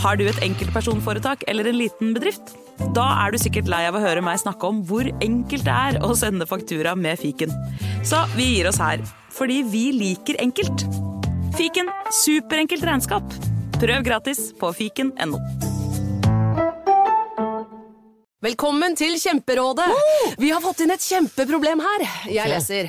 Har du et enkeltpersonforetak eller en liten bedrift? Da er du sikkert lei av å høre meg snakke om hvor enkelt det er å sende faktura med fiken. Så vi gir oss her, fordi vi liker enkelt. Fiken superenkelt regnskap. Prøv gratis på fiken.no. Velkommen til Kjemperådet! Vi har fått inn et kjempeproblem her. Jeg leser.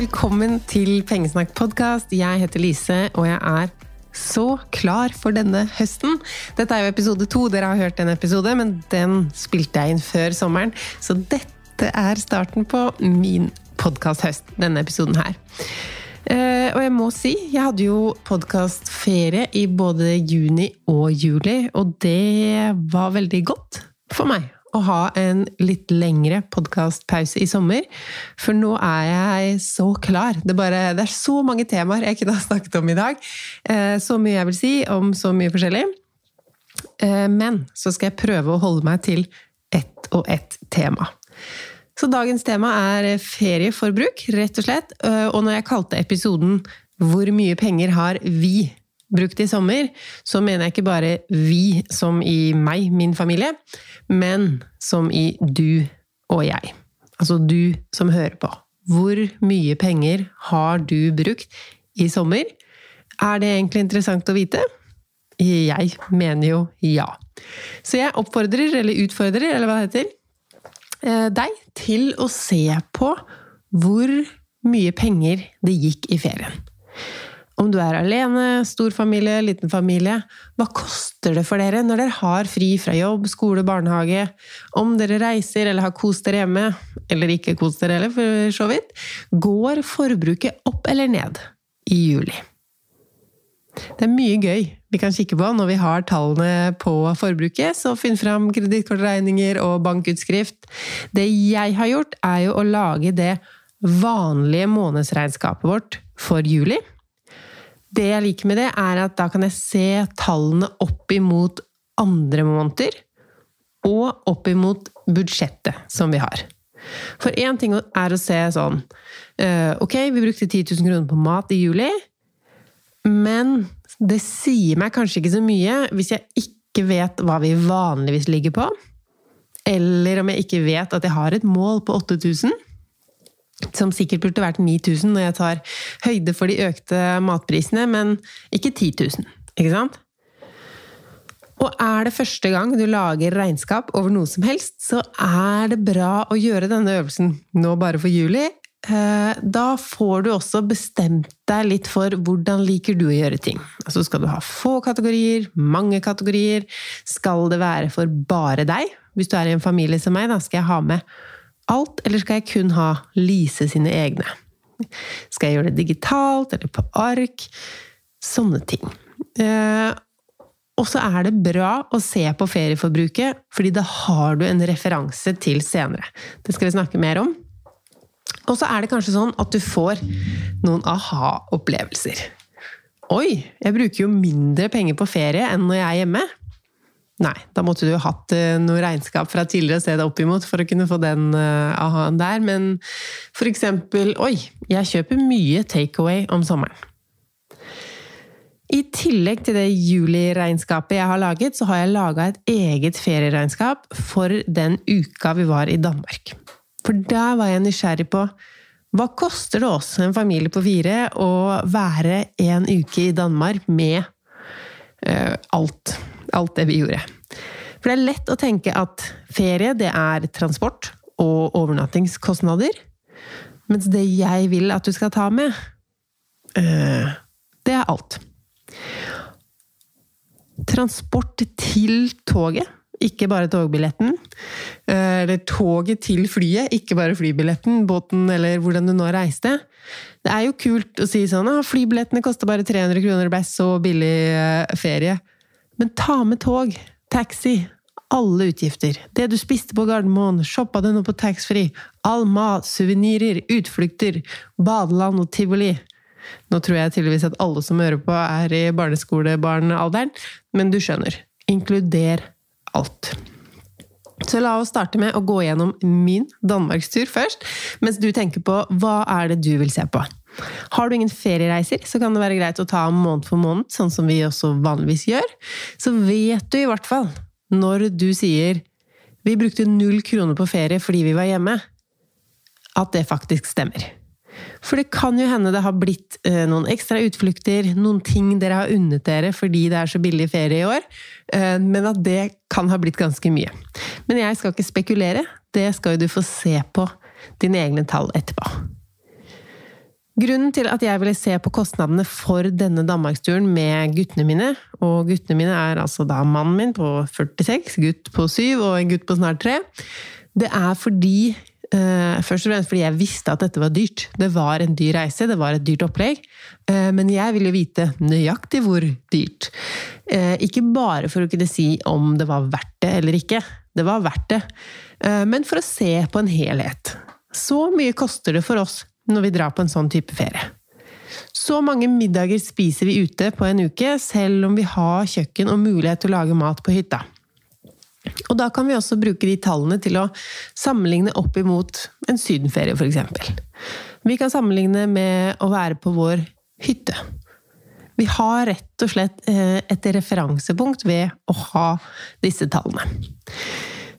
Velkommen til Pengesnakk-podkast. Jeg heter Lise, og jeg er så klar for denne høsten. Dette er jo episode to. Dere har hørt en episode, men den spilte jeg inn før sommeren. Så dette er starten på min podkast-høst, denne episoden her. Uh, og jeg må si, jeg hadde jo podkastferie i både juni og juli, og det var veldig godt for meg å ha en litt lengre podkastpause i sommer. For nå er jeg så klar. Det, bare, det, er så mange temaer jeg kunne ha snakket om i dag. Eh, så mye jeg vil si om så mye forskjellig. Eh, men så skal jeg prøve å holde meg til ett og ett tema. Så dagens tema er ferieforbruk, rett og slett. Eh, og når jeg kalte episoden 'Hvor mye penger har vi?' Brukt i sommer, så mener jeg ikke bare vi som i meg, min familie, men som i du og jeg. Altså du som hører på. Hvor mye penger har du brukt i sommer? Er det egentlig interessant å vite? Jeg mener jo ja. Så jeg oppfordrer, eller utfordrer, eller hva det heter, deg til å se på hvor mye penger det gikk i ferien. Om du er alene, stor familie, liten familie. Hva koster det for dere når dere har fri fra jobb, skole, barnehage? Om dere reiser eller har kost dere hjemme, eller ikke kost dere heller, for så vidt. Går forbruket opp eller ned i juli? Det er mye gøy vi kan kikke på når vi har tallene på forbruket, så finn fram kredittkortregninger og bankutskrift. Det jeg har gjort, er jo å lage det vanlige månedsregnskapet vårt for juli. Det jeg liker med det, er at da kan jeg se tallene opp imot andre måneder, og opp imot budsjettet som vi har. For én ting er å se sånn Ok, vi brukte 10 000 kroner på mat i juli, men det sier meg kanskje ikke så mye hvis jeg ikke vet hva vi vanligvis ligger på, eller om jeg ikke vet at jeg har et mål på 8000 som sikkert burde vært 9000 når jeg tar høyde for de økte matprisene, men ikke 10 000. Ikke sant? Og er det første gang du lager regnskap over noe som helst, så er det bra å gjøre denne øvelsen nå bare for juli. Da får du også bestemt deg litt for hvordan liker du å gjøre ting. Altså skal du ha få kategorier, mange kategorier? Skal det være for bare deg? Hvis du er i en familie som meg, da skal jeg ha med alt, eller skal jeg kun ha Lise sine egne? Skal jeg gjøre det digitalt eller på ark? Sånne ting. Eh, og så er det bra å se på ferieforbruket, fordi da har du en referanse til senere. Det skal vi snakke mer om. Og så er det kanskje sånn at du får noen aha-opplevelser. Oi, jeg bruker jo mindre penger på ferie enn når jeg er hjemme. Nei, da måtte du hatt eh, noe regnskap fra tidligere å se deg opp imot for å kunne få den uh, aha-en der. Men for eksempel Oi, jeg kjøper mye takeaway om sommeren. I tillegg til det juliregnskapet jeg har laget, så har jeg laga et eget ferieregnskap for den uka vi var i Danmark. For da var jeg nysgjerrig på hva koster det oss, en familie på fire, å være en uke i Danmark med uh, alt. Alt det vi gjorde. For det er lett å tenke at ferie, det er transport og overnattingskostnader. Mens det jeg vil at du skal ta med, uh, det er alt. Transport til toget, ikke bare togbilletten. Eh, eller toget til flyet, ikke bare flybilletten, båten eller hvordan du nå reiste. Det er jo kult å si sånn at flybillettene koster bare 300 kroner, det ble så billig eh, ferie. Men ta med tog, taxi, alle utgifter. Det du spiste på Gardermoen, shoppa du noe på taxfree, all mat, suvenirer, utflukter, badeland og tivoli. Nå tror jeg tydeligvis at alle som hører på, er i barneskolebarnalderen, men du skjønner. Inkluder alt. Så la oss starte med å gå gjennom min danmarkstur først, mens du tenker på hva er det du vil se på. Har du ingen feriereiser, så kan det være greit å ta måned for måned, sånn som vi også vanligvis gjør. Så vet du i hvert fall, når du sier 'vi brukte null kroner på ferie fordi vi var hjemme', at det faktisk stemmer. For det kan jo hende det har blitt eh, noen ekstra utflukter, noen ting dere har unnet dere fordi det er så billig ferie i år, eh, men at det kan ha blitt ganske mye. Men jeg skal ikke spekulere, det skal jo du få se på dine egne tall etterpå. Grunnen til at jeg ville se på kostnadene for denne danmarksturen med guttene mine, og guttene mine er altså da mannen min på 46, gutt på 7 og en gutt på snart 3, det er fordi Uh, først og fremst fordi jeg visste at dette var dyrt. Det var en dyr reise, det var et dyrt opplegg. Uh, men jeg ville vite nøyaktig hvor dyrt. Uh, ikke bare for å kunne si om det var verdt det eller ikke. Det var verdt det. men for å se på en helhet. Så mye koster det for oss når vi drar på en sånn type ferie. Så mange middager spiser vi ute på en uke, selv om vi har kjøkken og mulighet til å lage mat på hytta. Og da kan vi også bruke de tallene til å sammenligne opp imot en sydenferie, f.eks. Vi kan sammenligne med å være på vår hytte. Vi har rett og slett eh, et referansepunkt ved å ha disse tallene.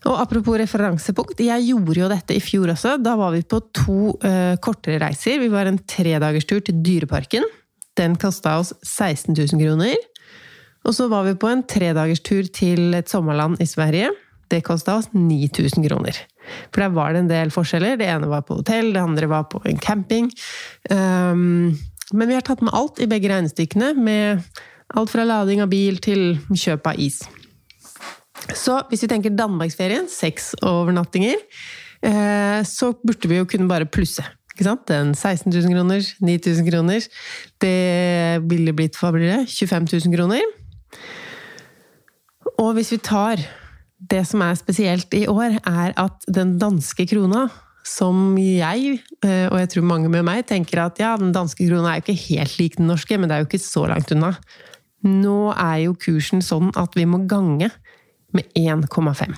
Og apropos referansepunkt, jeg gjorde jo dette i fjor også. Da var vi på to uh, kortere reiser. Vi var en tredagerstur til Dyreparken. Den kasta oss 16 000 kroner. Og så var vi på en tredagerstur til et sommerland i Sverige. Det kosta oss 9000 kroner. For der var det en del forskjeller. Det ene var på hotell, det andre var på en camping. Um, men vi har tatt med alt i begge regnestykkene, med alt fra lading av bil til kjøp av is. Så hvis vi tenker danmarksferien, seks overnattinger, uh, så burde vi jo kunne bare plusse. Ikke sant? Den 16 000 kroner, 9000 kroner. Det ville blitt hva blir det? 25 000 kroner. Og hvis vi tar Det som er spesielt i år, er at den danske krona som jeg, eh, og jeg tror mange med meg, tenker at ja, den danske krona er jo ikke helt lik den norske, men det er jo ikke så langt unna. Nå er jo kursen sånn at vi må gange med 1,5.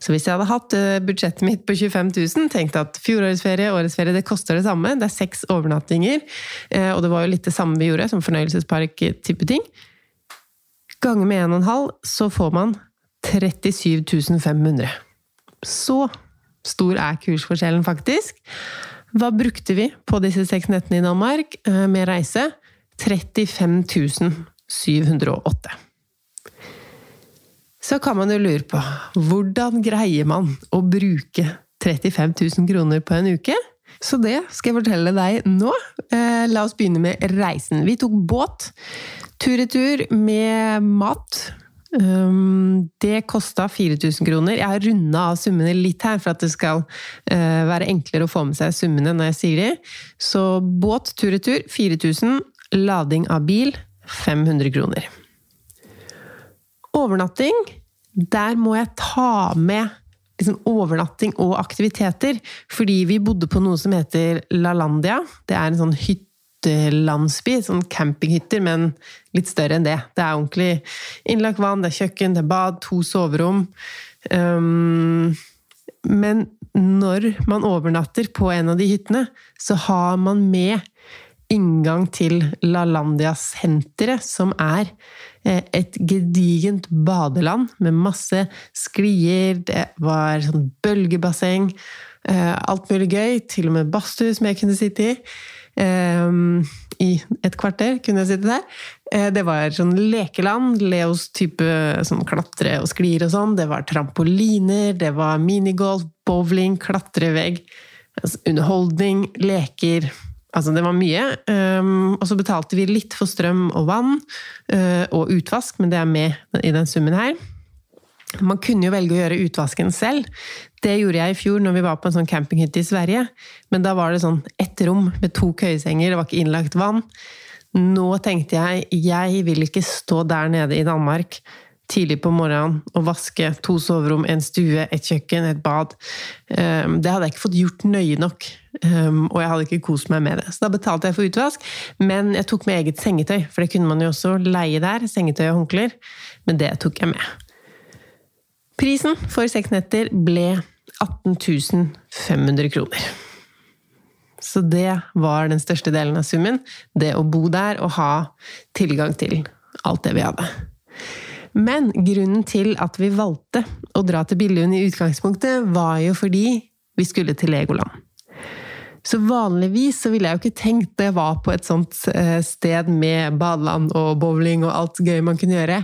Så hvis jeg hadde hatt eh, budsjettet mitt på 25 000, tenkt at fjorårets ferie, årets ferie, det koster det samme, det er seks overnattinger, eh, og det var jo litt det samme vi gjorde, som fornøyelsespark-type ting, Ganger med 1,5, så får man 37 500. Så stor er kursforskjellen, faktisk. Hva brukte vi på disse seks nettene i Danmark eh, med reise? 35 708. Så kan man jo lure på hvordan greier man å bruke 35 000 kroner på en uke? Så det skal jeg fortelle deg nå. Eh, la oss begynne med reisen. Vi tok båt Tur-retur med mat. Um, det kosta 4000 kroner. Jeg har runda av summene litt her, for at det skal uh, være enklere å få med seg summene når jeg sier de. Så båt tur-retur 4000. Lading av bil 500 kroner. Overnatting, der må jeg ta med liksom overnatting og aktiviteter, fordi vi bodde på noe som heter LaLandia. Det er en sånn hyttelandsby, sånn campinghytter, men litt større enn det. Det er ordentlig innlagt vann, det er kjøkken, det er bad, to soverom. Um, men når man overnatter på en av de hyttene, så har man med inngang til LaLandia-senteret, som er et gedigent badeland med masse sklier, det var sånn bølgebasseng, eh, alt mulig gøy, til og med badstue som jeg kunne sitte i. Um, I et kvarter kunne jeg sitte der. Det var sånn lekeland, Leos type sånn klatre og sklier og sånn. Det var trampoliner, det var minigolf, bowling, klatrevegg, altså underholdning, leker Altså, det var mye. Um, og så betalte vi litt for strøm og vann uh, og utvask, men det er med i den summen her. Man kunne jo velge å gjøre utvasken selv. Det gjorde jeg i fjor når vi var på en sånn campinghytte i Sverige. Men da var det sånn ett rom med to køyesenger, det var ikke innlagt vann. Nå tenkte jeg jeg vil ikke stå der nede i Danmark tidlig på morgenen og vaske to soverom, en stue, et kjøkken, et bad. Um, det hadde jeg ikke fått gjort nøye nok. Um, og jeg hadde ikke kost meg med det. Så da betalte jeg for utvask, men jeg tok med eget sengetøy. For det kunne man jo også leie der. Sengetøy og håndklær. Men det tok jeg med. Prisen for seks netter ble 18 500 kroner. Så det var den største delen av summen. Det å bo der og ha tilgang til alt det vi hadde. Men grunnen til at vi valgte å dra til Billund i utgangspunktet, var jo fordi vi skulle til Legoland. Så vanligvis så ville jeg jo ikke tenkt det var på et sånt eh, sted med badeland og bowling og alt gøy man kunne gjøre.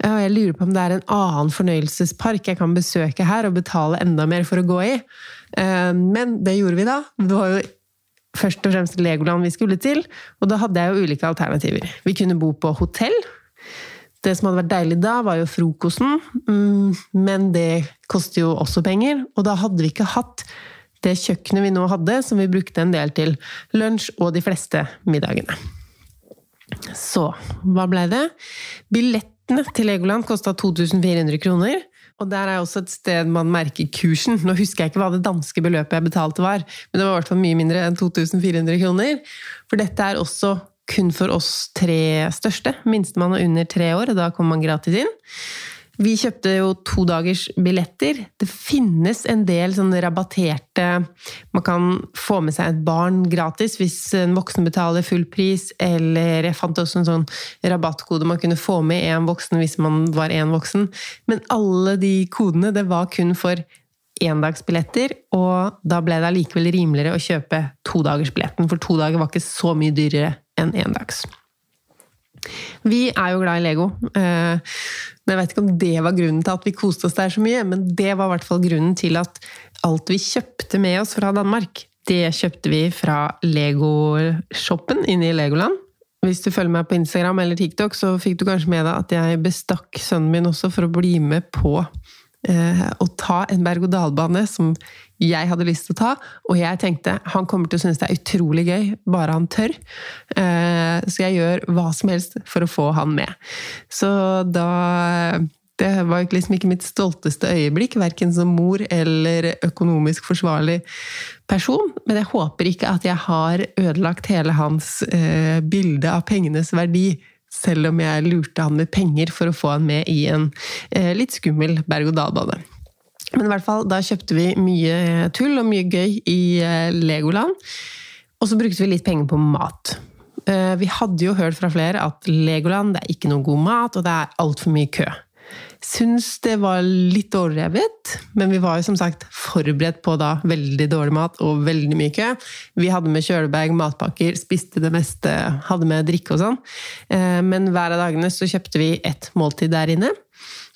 Jeg lurer på om det er en annen fornøyelsespark jeg kan besøke her og betale enda mer for å gå i. Eh, men det gjorde vi da. Det var jo først og fremst Legoland vi skulle til, og da hadde jeg jo ulike alternativer. Vi kunne bo på hotell. Det som hadde vært deilig da, var jo frokosten, mm, men det koster jo også penger. Og da hadde vi ikke hatt det kjøkkenet vi nå hadde, som vi brukte en del til lunsj og de fleste middagene. Så hva blei det? Billettene til Legoland kosta 2400 kroner. Og der er også et sted man merker kursen. Nå husker jeg ikke hva det danske beløpet jeg betalte var, men det var i hvert fall mye mindre enn 2400 kroner. For dette er også kun for oss tre største. Minstemann er under tre år, og da kommer man gratis inn. Vi kjøpte jo to dagers billetter. Det finnes en del sånne rabatterte Man kan få med seg et barn gratis hvis en voksen betaler full pris, eller jeg fant også en sånn rabattkode man kunne få med en voksen hvis man var én voksen. Men alle de kodene, det var kun for endagsbilletter, og da ble det allikevel rimeligere å kjøpe todagersbilletten, for to dager var ikke så mye dyrere enn endags. Vi er jo glad i Lego. Eh, jeg vet ikke om det var grunnen til at vi koste oss der så mye, men det var i hvert fall grunnen til at alt vi kjøpte med oss fra Danmark, det kjøpte vi fra Lego-shoppen inne i Legoland. Hvis du følger meg på Instagram eller TikTok, så fikk du kanskje med deg at jeg bestakk sønnen min også for å bli med på å ta en berg-og-dal-bane som jeg hadde lyst til å ta. Og jeg tenkte han kommer til å synes det er utrolig gøy, bare han tør. Eh, så jeg gjør hva som helst for å få han med. Så da det var liksom ikke mitt stolteste øyeblikk, verken som mor eller økonomisk forsvarlig person. Men jeg håper ikke at jeg har ødelagt hele hans eh, bilde av pengenes verdi. Selv om jeg lurte han med penger for å få han med i en eh, litt skummel berg-og-dal-bane. Men i hvert fall, da kjøpte vi mye tull og mye gøy i eh, Legoland. Og så brukte vi litt penger på mat. Eh, vi hadde jo hørt fra flere at Legoland det er ikke noe god mat, og det er altfor mye kø. Syns det var litt overdrevet, men vi var jo som sagt forberedt på da veldig dårlig mat og veldig mye kø. Vi hadde med kjølebag, matpakker, spiste det meste, hadde med drikke og sånn. Eh, men hver av dagene så kjøpte vi ett måltid der inne.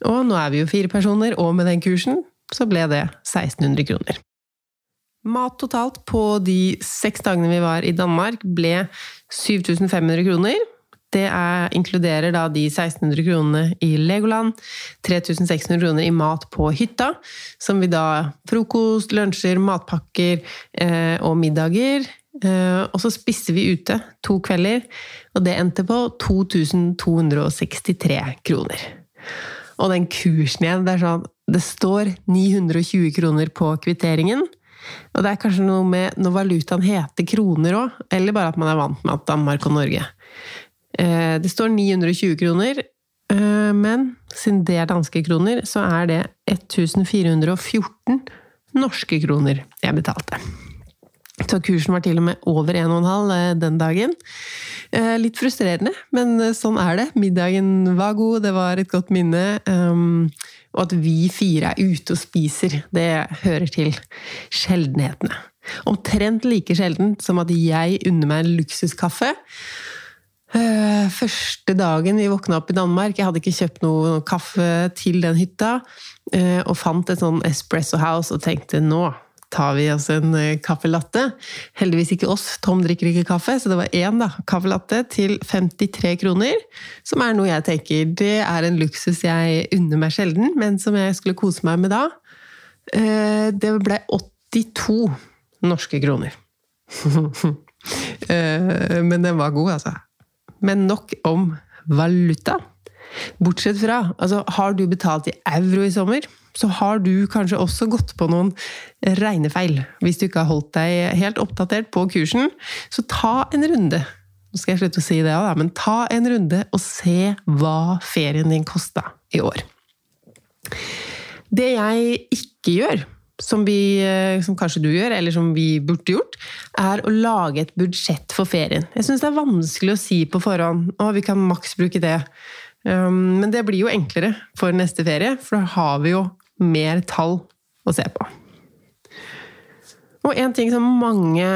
Og nå er vi jo fire personer, og med den kursen så ble det 1600 kroner. Mat totalt på de seks dagene vi var i Danmark, ble 7500 kroner. Det er, inkluderer da de 1600 kronene i Legoland, 3600 kroner i mat på hytta, som vi da Frokost, lunsjer, matpakker eh, og middager. Eh, og så spiste vi ute to kvelder, og det endte på 2263 kroner. Og den kursen igjen, det er sånn Det står 920 kroner på kvitteringen. Og det er kanskje noe med når valutaen heter kroner òg, eller bare at man er vant med at Danmark og Norge. Eh, det står 920 kroner, eh, men siden det er danske kroner, så er det 1414 norske kroner jeg betalte. Så kursen var til og med over 1,5 den dagen. Eh, litt frustrerende, men sånn er det. Middagen var god, det var et godt minne. Og at vi fire er ute og spiser, det hører til sjeldenhetene. Omtrent like sjeldent som at jeg unner meg en luksuskaffe. Eh, første dagen vi våkna opp i Danmark, jeg hadde ikke kjøpt noe kaffe til den hytta, eh, og fant et sånn Espresso House og tenkte nå tar vi oss en caffè eh, latte. Heldigvis ikke oss, Tom drikker ikke kaffe, så det var én da, caffè latte til 53 kroner. Som er noe jeg tenker det er en luksus jeg unner meg sjelden, men som jeg skulle kose meg med da. Det ble 82 norske kroner. Men den var god, altså. Men nok om valuta. Bortsett fra, altså, har du betalt i euro i sommer? så har du kanskje også gått på noen regnefeil. Hvis du ikke har holdt deg helt oppdatert på kursen, så ta en runde. Nå skal jeg slutte å si det da, men ta en runde og se hva ferien din kosta i år. Det jeg ikke gjør, som, vi, som, kanskje du gjør, eller som vi burde gjort, er å lage et budsjett for ferien. Jeg syns det er vanskelig å si på forhånd å, vi kan maks bruke det. Um, men det blir jo enklere for neste ferie, for da har vi jo mer tall å se på. Og en ting som mange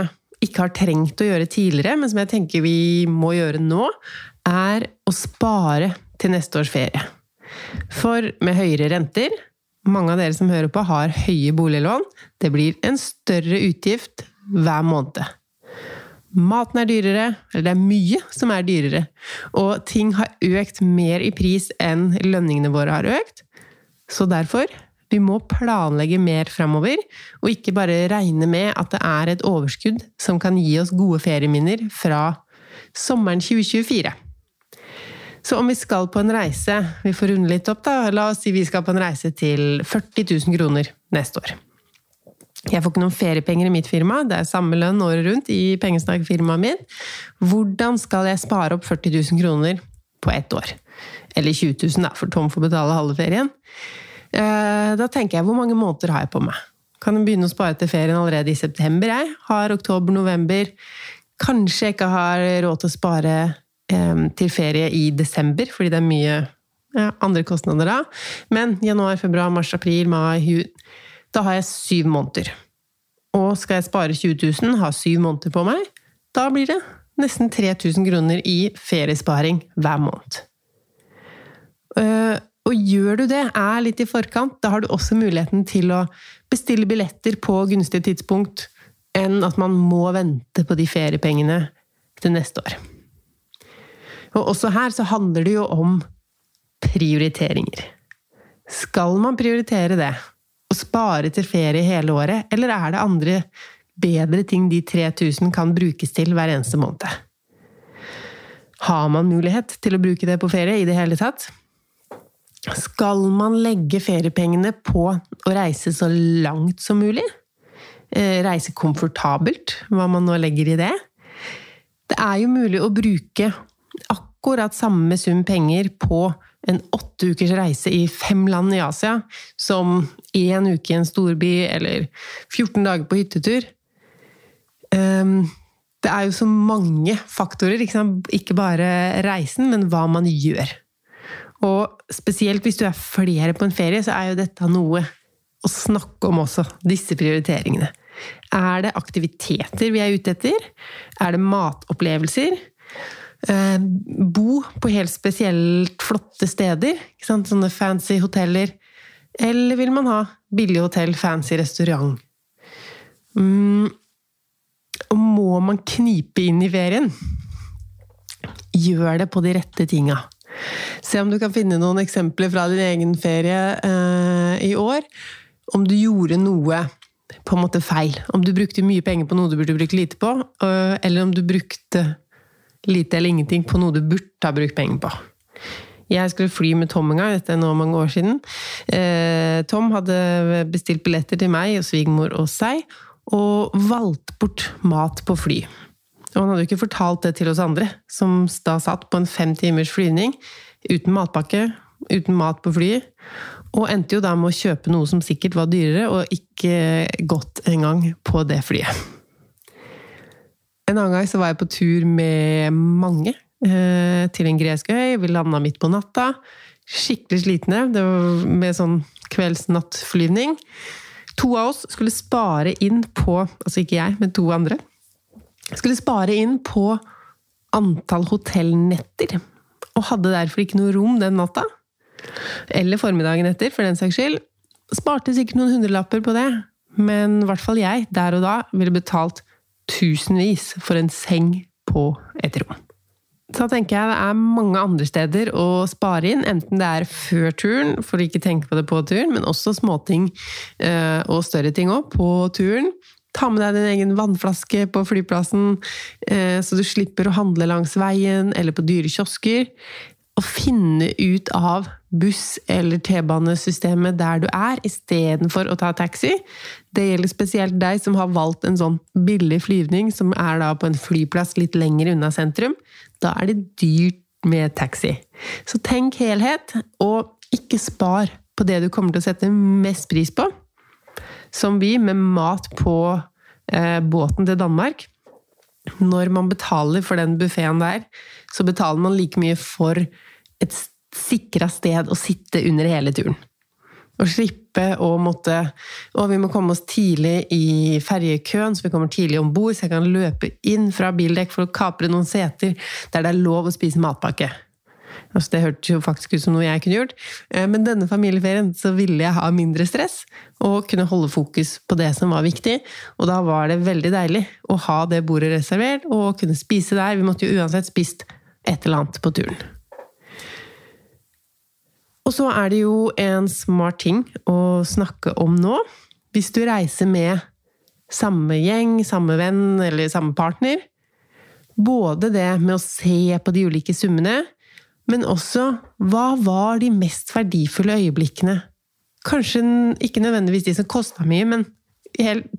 ikke har trengt å gjøre tidligere, men som jeg tenker vi må gjøre nå, er å spare til neste års ferie. For med høyere renter mange av dere som hører på, har høye boliglån. Det blir en større utgift hver måned. Maten er dyrere, eller det er mye som er dyrere. Og ting har økt mer i pris enn lønningene våre har økt. Så derfor vi må planlegge mer framover, og ikke bare regne med at det er et overskudd som kan gi oss gode ferieminner fra sommeren 2024. Så om vi skal på en reise Vi får runde litt opp, da. La oss si vi skal på en reise til 40 000 kroner neste år. Jeg får ikke noen feriepenger i mitt firma, det er samme lønn året rundt i pengesnakkfirmaet mitt. Hvordan skal jeg spare opp 40 000 kroner på ett år? Eller 20 000, da, for Tom får betale halve ferien. Eh, da tenker jeg hvor mange måneder har jeg på meg? Kan jeg begynne å spare til ferien allerede i september? Jeg har oktober-november. Kanskje jeg ikke har råd til å spare til ferie i desember, fordi det er mye andre kostnader da. Men januar, februar, mars, april, mai, juni Da har jeg syv måneder. Og skal jeg spare 20 000, ha syv måneder på meg, da blir det nesten 3000 kroner i feriesparing hver måned. Uh, og gjør du det, er litt i forkant, da har du også muligheten til å bestille billetter på gunstige tidspunkt, enn at man må vente på de feriepengene til neste år. Og også her så handler det jo om prioriteringer. Skal man prioritere det? Og spare til ferie hele året? Eller er det andre bedre ting de 3000 kan brukes til hver eneste måned? Har man mulighet til å bruke det på ferie i det hele tatt? Skal man legge feriepengene på å reise så langt som mulig? Eh, reise komfortabelt, hva man nå legger i det? Det er jo mulig å bruke akkurat samme sum penger på en åtte ukers reise i fem land i Asia som én uke i en storby eller 14 dager på hyttetur. Um, det er jo så mange faktorer, ikke bare reisen, men hva man gjør. Og spesielt hvis du er flere på en ferie, så er jo dette noe å snakke om også. Disse prioriteringene. Er det aktiviteter vi er ute etter? Er det matopplevelser? Eh, bo på helt spesielt flotte steder? Sånne fancy hoteller. Eller vil man ha billig hotell, fancy restaurant? Mm. Og må man knipe inn i ferien? Gjør det på de rette tinga. Se om du kan finne noen eksempler fra din egen ferie eh, i år. Om du gjorde noe på en måte feil. Om du brukte mye penger på noe du burde bruke lite på, øh, eller om du brukte lite eller ingenting på noe du burde ha brukt penger på. Jeg skulle fly med Tom en gang, dette er nå mange år siden. Eh, Tom hadde bestilt billetter til meg og svigermor og seg, og valgt bort mat på fly. Og han hadde jo ikke fortalt det til oss andre, som da satt på en fem timers flyvning uten matpakke, uten mat på flyet, og endte jo da med å kjøpe noe som sikkert var dyrere, og ikke godt engang på det flyet. En annen gang så var jeg på tur med mange eh, til en gresk øy. Vi landa midt på natta. Skikkelig slitne. Det var med sånn kvelds-natt-flyvning. To av oss skulle spare inn på Altså ikke jeg, men to andre. Skulle spare inn på antall hotellnetter. Og hadde derfor ikke noe rom den natta. Eller formiddagen etter, for den saks skyld. Sparte sikkert noen hundrelapper på det. Men i hvert fall jeg, der og da, ville betalt tusenvis for en seng på et rom. Så tenker jeg det er mange andre steder å spare inn, enten det er før turen, for å ikke tenke på det på turen, men også småting eh, og større ting òg på turen. Ta med deg din egen vannflaske på flyplassen, eh, så du slipper å handle langs veien eller på dyre kiosker. Å finne ut av buss- eller T-banesystemet der du er, istedenfor å ta taxi. Det gjelder spesielt deg som har valgt en sånn billig flyvning, som er da på en flyplass litt lenger unna sentrum. Da er det dyrt med taxi. Så tenk helhet, og ikke spar på det du kommer til å sette mest pris på. Som vi, med mat på eh, båten til Danmark. Når man betaler for den buffeen der, så betaler man like mye for et sikra sted å sitte under hele turen. Og slippe å måtte Å, vi må komme oss tidlig i ferjekøen, så vi kommer tidlig om bord, så jeg kan løpe inn fra bildekk for å kapre noen seter der det er lov å spise matpakke. Altså, det hørtes jo faktisk ut som noe jeg kunne gjort. Eh, men denne familieferien så ville jeg ha mindre stress og kunne holde fokus på det som var viktig. Og da var det veldig deilig å ha det bordet reservert og kunne spise der. Vi måtte jo uansett spist et eller annet på turen. Og så er det jo en smart ting å snakke om nå. Hvis du reiser med samme gjeng, samme venn eller samme partner. Både det med å se på de ulike summene, men også hva var de mest verdifulle øyeblikkene? Kanskje ikke nødvendigvis de som kosta mye, men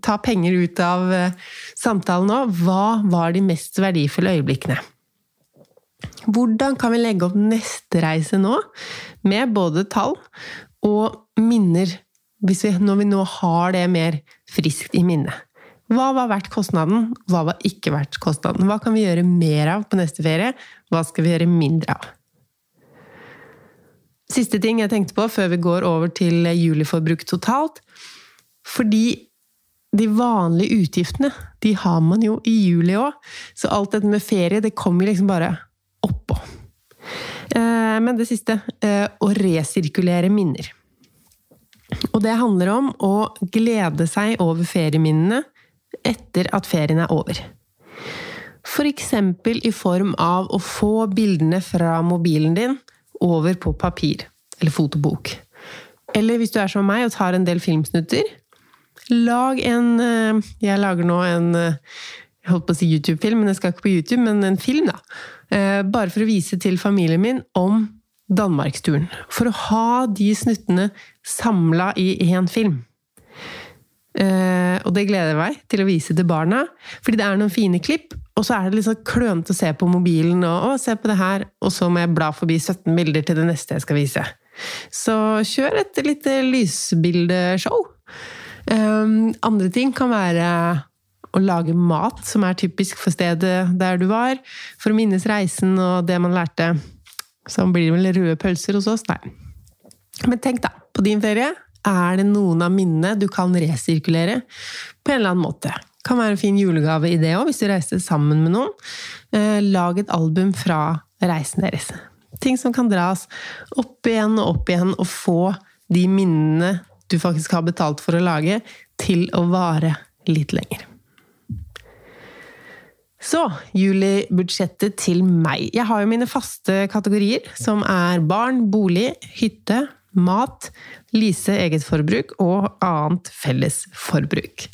ta penger ut av uh, samtalen nå. Hva var de mest verdifulle øyeblikkene? Hvordan kan vi legge opp neste reise nå, med både tall og minner, vi, når vi nå har det mer friskt i minnet? Hva var verdt kostnaden, hva var ikke verdt kostnaden? Hva kan vi gjøre mer av på neste ferie, hva skal vi gjøre mindre av? Siste ting jeg tenkte på før vi går over til juliforbruk totalt. Fordi de vanlige utgiftene, de har man jo i juli òg. Så alt dette med ferie, det kommer liksom bare oppå. Eh, men det siste eh, å resirkulere minner. Og det handler om å glede seg over ferieminnene etter at ferien er over. F.eks. i form av å få bildene fra mobilen din over på papir eller fotobok. Eller hvis du er som meg og tar en del filmsnutter, lag en eh, Jeg lager nå en holdt på å si YouTube-film, men jeg skal ikke på YouTube, men en film, da. Eh, bare for å vise til familien min om Danmarksturen. For å ha de snuttene samla i én film. Eh, og det gleder jeg meg til å vise til barna, fordi det er noen fine klipp. Og så er det sånn klønete å se på mobilen og 'Å, se på det her', og så må jeg bla forbi 17 bilder til det neste jeg skal vise. Så kjør et lite lysbildeshow. Um, andre ting kan være å lage mat som er typisk for stedet der du var, for å minnes reisen og det man lærte. Så blir det vel røde pølser hos oss? Nei. Men tenk, da. På din ferie er det noen av minnene du kan resirkulere på en eller annen måte. Kan være en fin julegave i det òg, hvis du reiser sammen med noen. Eh, lag et album fra reisen deres. Ting som kan dras opp igjen og opp igjen, og få de minnene du faktisk har betalt for å lage, til å vare litt lenger. Så julibudsjettet til meg. Jeg har jo mine faste kategorier, som er barn, bolig, hytte, mat, Lise eget forbruk og annet felles forbruk.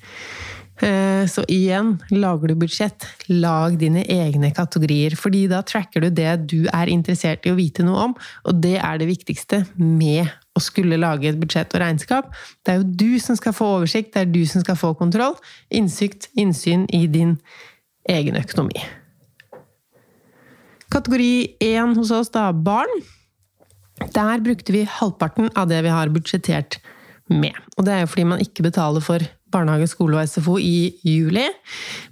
Eh, Så igjen, lager du budsjett, lag dine egne kategorier. fordi da tracker du det du er interessert i å vite noe om, og det er det viktigste med å skulle lage et budsjett og regnskap. Det er jo du som skal få oversikt, det er du som skal få kontroll, innsikt, innsyn i din egen økonomi. Kategori 1 hos oss, da, barn. Der brukte vi halvparten av det vi har budsjettert med. Og det er jo fordi man ikke betaler for barnehage, skole og SFO i juli.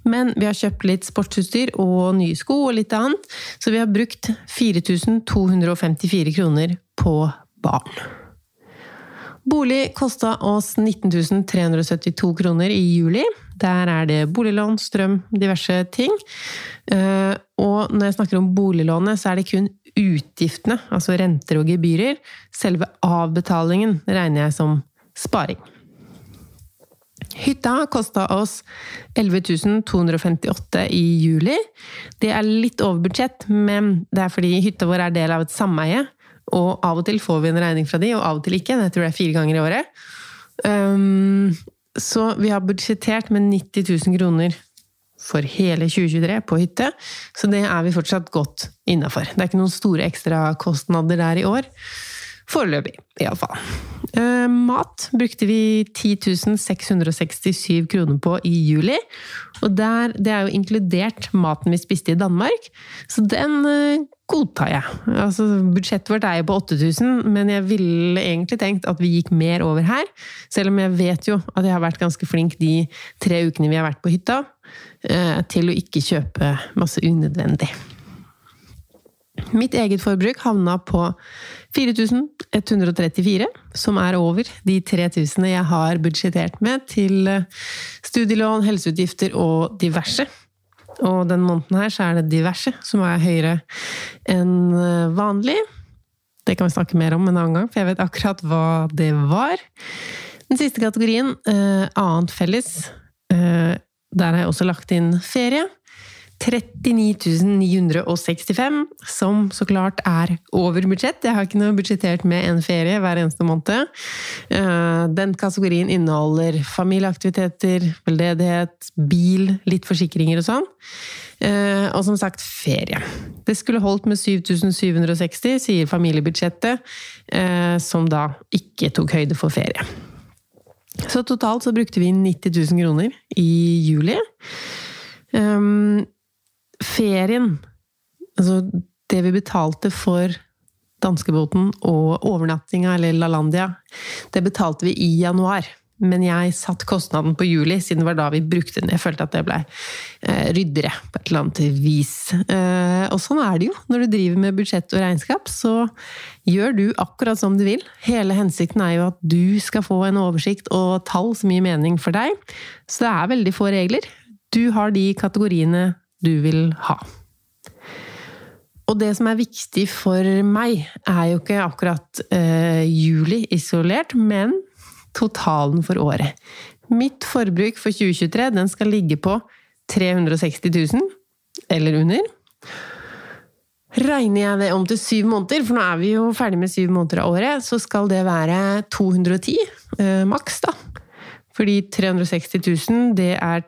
Men vi har kjøpt litt sportsutstyr og nye sko og litt annet, så vi har brukt 4254 kroner på barn. Bolig kosta oss 19 372 kroner i juli. Der er det boliglån, strøm, diverse ting. Eh, Og når jeg snakker om boliglånet, så er det kun utgiftene, altså renter og gebyrer. Selve avbetalingen regner jeg som sparing. Hytta kosta oss 11 258 i juli. Det er litt over budsjett, men det er fordi hytta vår er del av et sameie. Og av og til får vi en regning fra de, og av og til ikke. Jeg tror det er fire ganger i året. Um, så vi har budsjettert med 90 000 kroner for hele 2023 på hytte, så det er vi fortsatt godt innafor. Det er ikke noen store ekstrakostnader der i år. Foreløpig, iallfall. Uh, mat brukte vi 10 667 kroner på i juli. Og der, det er jo inkludert maten vi spiste i Danmark, så den uh, godtar jeg. Altså, budsjettet vårt er jo på 8000, men jeg ville egentlig tenkt at vi gikk mer over her. Selv om jeg vet jo at jeg har vært ganske flink de tre ukene vi har vært på hytta, uh, til å ikke kjøpe masse unødvendig. Mitt eget forbruk havna på 4134, som er over de 3000 jeg har budsjettert med til studielån, helseutgifter og diverse. Og den måneden her så er det diverse som er høyere enn vanlig. Det kan vi snakke mer om en annen gang, for jeg vet akkurat hva det var. Den siste kategorien, eh, annet felles, eh, der har jeg også lagt inn ferie. 39 965, som så klart er over budsjett. Jeg har ikke noe budsjettert med en ferie hver eneste måned. Eh, Den kategorien inneholder familieaktiviteter, veldedighet, bil, litt forsikringer og sånn. Eh, Og som sagt, ferie. Det skulle holdt med 7760, sier familiebudsjettet, eh, som da ikke tok høyde for ferie. Så totalt så brukte vi 90 000 kroner i juli. Um, ferien, altså det vi betalte for danskebåten og overnattinga, eller LaLandia, det betalte vi i januar. Men jeg satt kostnaden på juli, siden det var da vi brukte den. Jeg følte at det blei eh, ryddere på et eller annet vis. Eh, og sånn er det jo. Når du driver med budsjett og regnskap, så gjør du akkurat som du vil. Hele hensikten er jo at du skal få en oversikt og tall som gir mening for deg. Så det er veldig få regler. Du har de kategoriene du vil ha. Og det som er viktig for meg, er jo ikke akkurat eh, juli isolert, men totalen for året. Mitt forbruk for 2023 den skal ligge på 360 000, eller under. Regner jeg det om til syv måneder, for nå er vi jo ferdig med syv måneder av året, så skal det være 210 eh, maks, da. Fordi 360 000, det er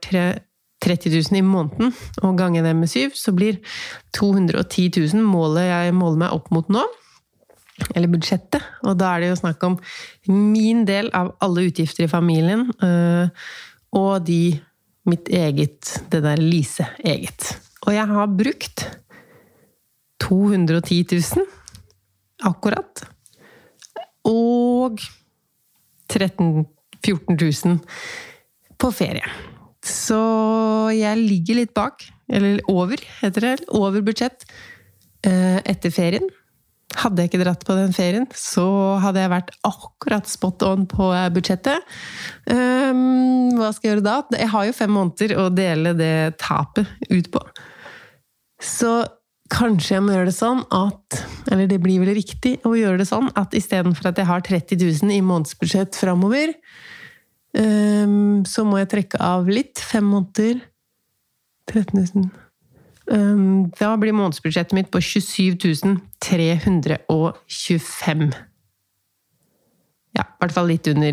30 000 i måneden, og ganger det med syv, så blir 210 000 målet jeg måler meg opp mot nå. Eller budsjettet. Og da er det jo snakk om min del av alle utgifter i familien, øh, og de mitt eget, det der Lise eget. Og jeg har brukt 210 000, akkurat. Og 13 14 000 på ferie. Så jeg ligger litt bak, eller over, heter det, over budsjett eh, etter ferien. Hadde jeg ikke dratt på den ferien, så hadde jeg vært akkurat spot on på budsjettet. Um, hva skal jeg gjøre da? Jeg har jo fem måneder å dele det tapet ut på. Så kanskje jeg må gjøre det sånn at Eller det blir vel riktig å gjøre det sånn at istedenfor at jeg har 30 000 i månedsbudsjett framover, um, så må jeg trekke av litt. Fem måneder 13 000 um, Da blir månedsbudsjettet mitt på 27 325. ja, i hvert fall litt under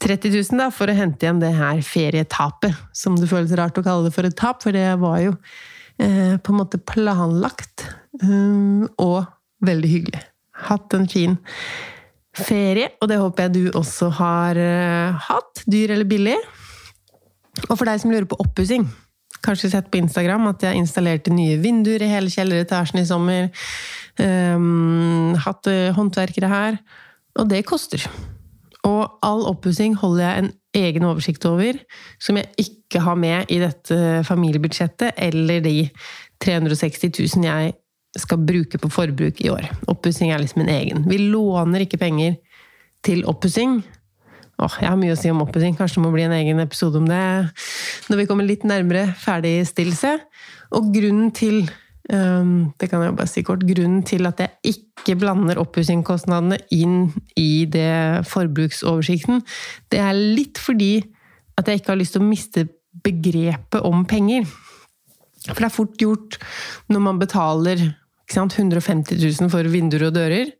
30 000 da, for å hente igjen det her ferietapet, som det føles rart å kalle det for et tap, for det var jo eh, på en måte planlagt um, og veldig hyggelig. Hatt en fin ferie, og det håper jeg du også har uh, hatt, dyr eller billig. Og for deg som lurer på oppussing, kanskje sett på Instagram at jeg installerte nye vinduer i hele kjelleretasjen i sommer. Um, hatt uh, håndverkere her. Og det koster. Og all oppussing holder jeg en egen oversikt over, som jeg ikke har med i dette familiebudsjettet eller de 360 000 jeg skal bruke på forbruk i år. Oppussing er liksom en egen. Vi låner ikke penger til oppussing. Åh, jeg har mye å si om oppussing. Kanskje det må bli en egen episode om det når vi kommer litt nærmere ferdigstillelse. Og grunnen til Um, det kan jeg bare si kort. Grunnen til at jeg ikke blander oppussingkostnadene inn i det forbruksoversikten, det er litt fordi at jeg ikke har lyst til å miste begrepet om penger. For det er fort gjort når man betaler 150 000 for vinduer og dører.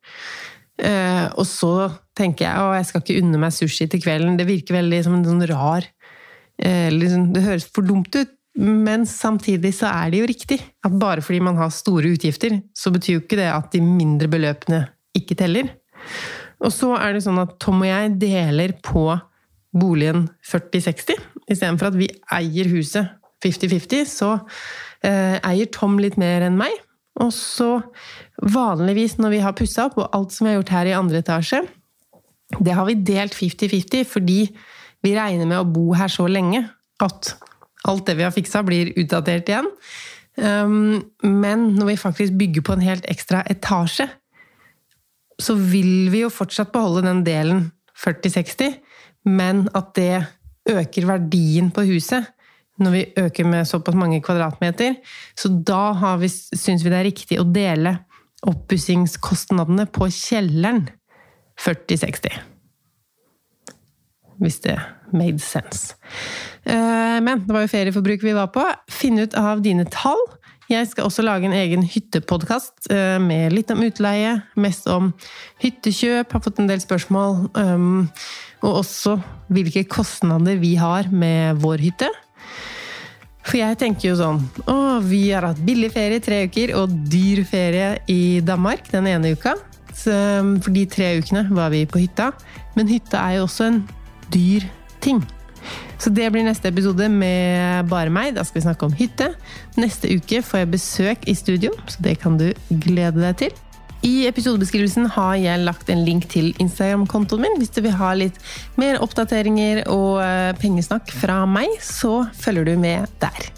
Eh, og så tenker jeg å, jeg skal ikke unne meg sushi til kvelden. Det virker veldig som en sånn rar eh, liksom, Det høres for dumt ut. Men samtidig så er det jo riktig at bare fordi man har store utgifter, så betyr jo ikke det at de mindre beløpene ikke teller. Og så er det sånn at Tom og jeg deler på boligen 40-60. Istedenfor at vi eier huset 50-50, så eh, eier Tom litt mer enn meg. Og så vanligvis når vi har pussa opp, og alt som vi har gjort her i andre etasje, det har vi delt 50-50 fordi vi regner med å bo her så lenge at alt det vi har fiksa, blir utdatert igjen. Um, men når vi faktisk bygger på en helt ekstra etasje, så vil vi jo fortsatt beholde den delen 40-60, men at det øker verdien på huset når vi øker med såpass mange kvadratmeter. Så da syns vi det er riktig å dele oppussingskostnadene på kjelleren 40-60. Hvis det made sense. Eh, men det var jo ferieforbruk vi var på. Finn ut av dine tall. Jeg skal også lage en egen hyttepodkast eh, med litt om utleie, mest om hyttekjøp, har fått en del spørsmål. Um, og også hvilke kostnader vi har med vår hytte. For jeg tenker jo sånn Å, vi har hatt billig ferie i tre uker og dyr ferie i Danmark den ene uka. Så um, for de tre ukene var vi på hytta. Men hytta er jo også en dyr ting. Så det blir neste episode med bare meg. Da skal vi snakke om hytte. Neste uke får jeg besøk i studio, så det kan du glede deg til. I episodebeskrivelsen har jeg lagt en link til Instagram-kontoen min. Hvis du vil ha litt mer oppdateringer og eh, pengesnakk fra meg, så følger du med der.